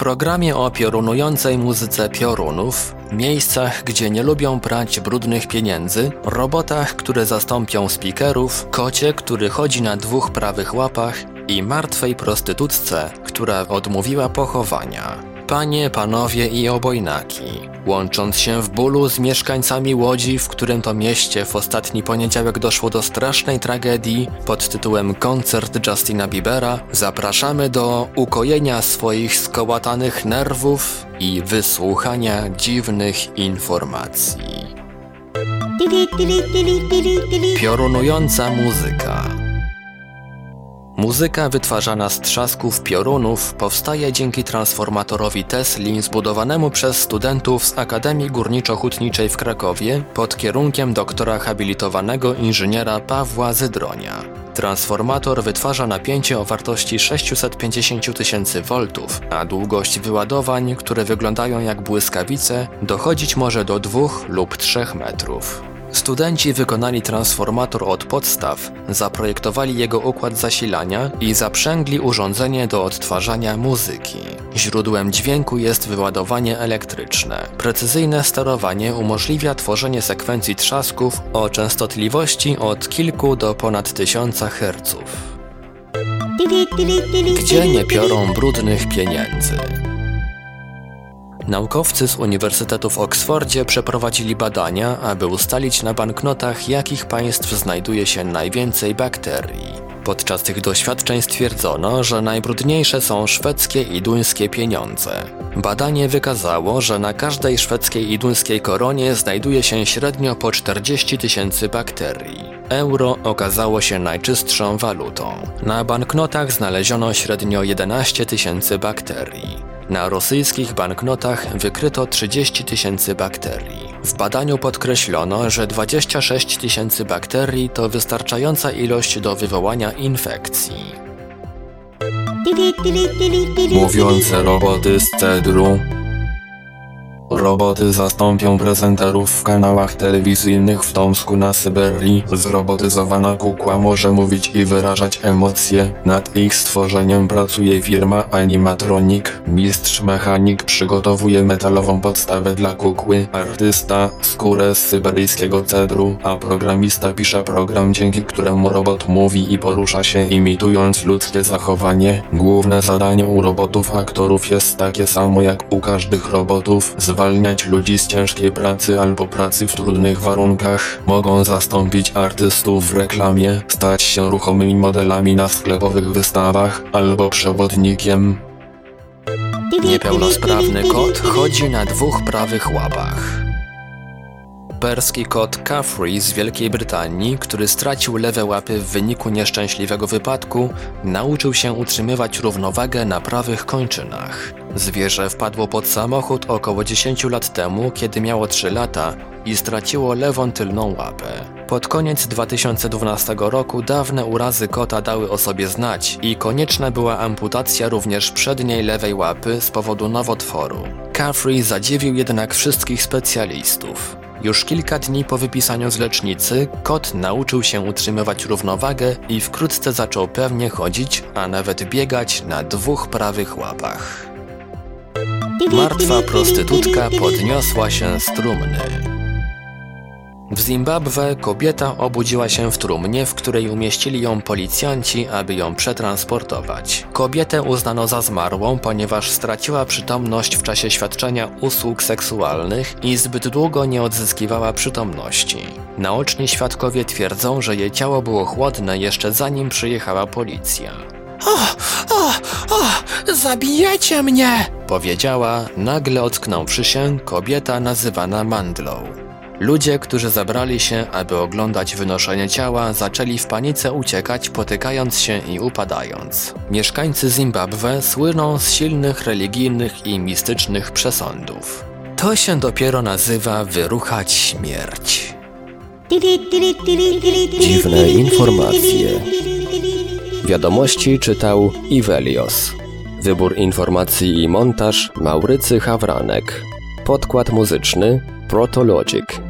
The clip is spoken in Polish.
Programie o piorunującej muzyce piorunów, miejscach, gdzie nie lubią prać brudnych pieniędzy, robotach, które zastąpią speakerów, kocie, który chodzi na dwóch prawych łapach i martwej prostytutce, która odmówiła pochowania. Panie, panowie i obojnaki, łącząc się w bólu z mieszkańcami Łodzi, w którym to mieście w ostatni poniedziałek doszło do strasznej tragedii pod tytułem Koncert Justina Biebera, zapraszamy do ukojenia swoich skołatanych nerwów i wysłuchania dziwnych informacji. Piorunująca muzyka. Muzyka wytwarzana z trzasków piorunów powstaje dzięki transformatorowi Tesli zbudowanemu przez studentów z Akademii Górniczo-Hutniczej w Krakowie pod kierunkiem doktora habilitowanego inżyniera Pawła Zydronia. Transformator wytwarza napięcie o wartości 650 tysięcy voltów, a długość wyładowań, które wyglądają jak błyskawice, dochodzić może do 2 lub 3 metrów. Studenci wykonali transformator od podstaw, zaprojektowali jego układ zasilania i zaprzęgli urządzenie do odtwarzania muzyki. Źródłem dźwięku jest wyładowanie elektryczne. Precyzyjne sterowanie umożliwia tworzenie sekwencji trzasków o częstotliwości od kilku do ponad tysiąca herców. Gdzie nie piorą brudnych pieniędzy? Naukowcy z Uniwersytetu w Oksfordzie przeprowadzili badania, aby ustalić na banknotach, jakich państw znajduje się najwięcej bakterii. Podczas tych doświadczeń stwierdzono, że najbrudniejsze są szwedzkie i duńskie pieniądze. Badanie wykazało, że na każdej szwedzkiej i duńskiej koronie znajduje się średnio po 40 tysięcy bakterii. Euro okazało się najczystszą walutą. Na banknotach znaleziono średnio 11 tysięcy bakterii. Na rosyjskich banknotach wykryto 30 tysięcy bakterii. W badaniu podkreślono, że 26 tysięcy bakterii to wystarczająca ilość do wywołania infekcji. Mówiące roboty z cedru. Roboty zastąpią prezenterów w kanałach telewizyjnych w Tomsku na Syberii. Zrobotyzowana kukła może mówić i wyrażać emocje. Nad ich stworzeniem pracuje firma Animatronic. Mistrz mechanik przygotowuje metalową podstawę dla kukły. Artysta skórę z syberyjskiego cedru, a programista pisze program, dzięki któremu robot mówi i porusza się imitując ludzkie zachowanie. Główne zadanie u robotów aktorów jest takie samo jak u każdych robotów zwalniać ludzi z ciężkiej pracy albo pracy w trudnych warunkach, mogą zastąpić artystów w reklamie, stać się ruchomymi modelami na sklepowych wystawach albo przewodnikiem. Niepełnosprawny kot chodzi na dwóch prawych łapach. Perski kot Caffrey z Wielkiej Brytanii, który stracił lewe łapy w wyniku nieszczęśliwego wypadku, nauczył się utrzymywać równowagę na prawych kończynach. Zwierzę wpadło pod samochód około 10 lat temu, kiedy miało 3 lata i straciło lewą tylną łapę. Pod koniec 2012 roku dawne urazy kota dały o sobie znać i konieczna była amputacja również przedniej lewej łapy z powodu nowotworu. Caffrey zadziwił jednak wszystkich specjalistów. Już kilka dni po wypisaniu z lecznicy, kot nauczył się utrzymywać równowagę i wkrótce zaczął pewnie chodzić, a nawet biegać na dwóch prawych łapach. Martwa prostytutka podniosła się z trumny. W Zimbabwe kobieta obudziła się w trumnie, w której umieścili ją policjanci, aby ją przetransportować. Kobietę uznano za zmarłą, ponieważ straciła przytomność w czasie świadczenia usług seksualnych i zbyt długo nie odzyskiwała przytomności. Naoczni świadkowie twierdzą, że jej ciało było chłodne jeszcze zanim przyjechała policja. O, o, o, zabijecie mnie! Powiedziała, nagle ocknąwszy się, kobieta nazywana Mandlą. Ludzie, którzy zabrali się, aby oglądać wynoszenie ciała, zaczęli w panice uciekać, potykając się i upadając. Mieszkańcy Zimbabwe słyną z silnych religijnych i mistycznych przesądów. To się dopiero nazywa wyruchać śmierć. Dziwne informacje. Wiadomości czytał Ivelios. Wybór informacji i montaż Maurycy Hawranek. Podkład muzyczny Protologic.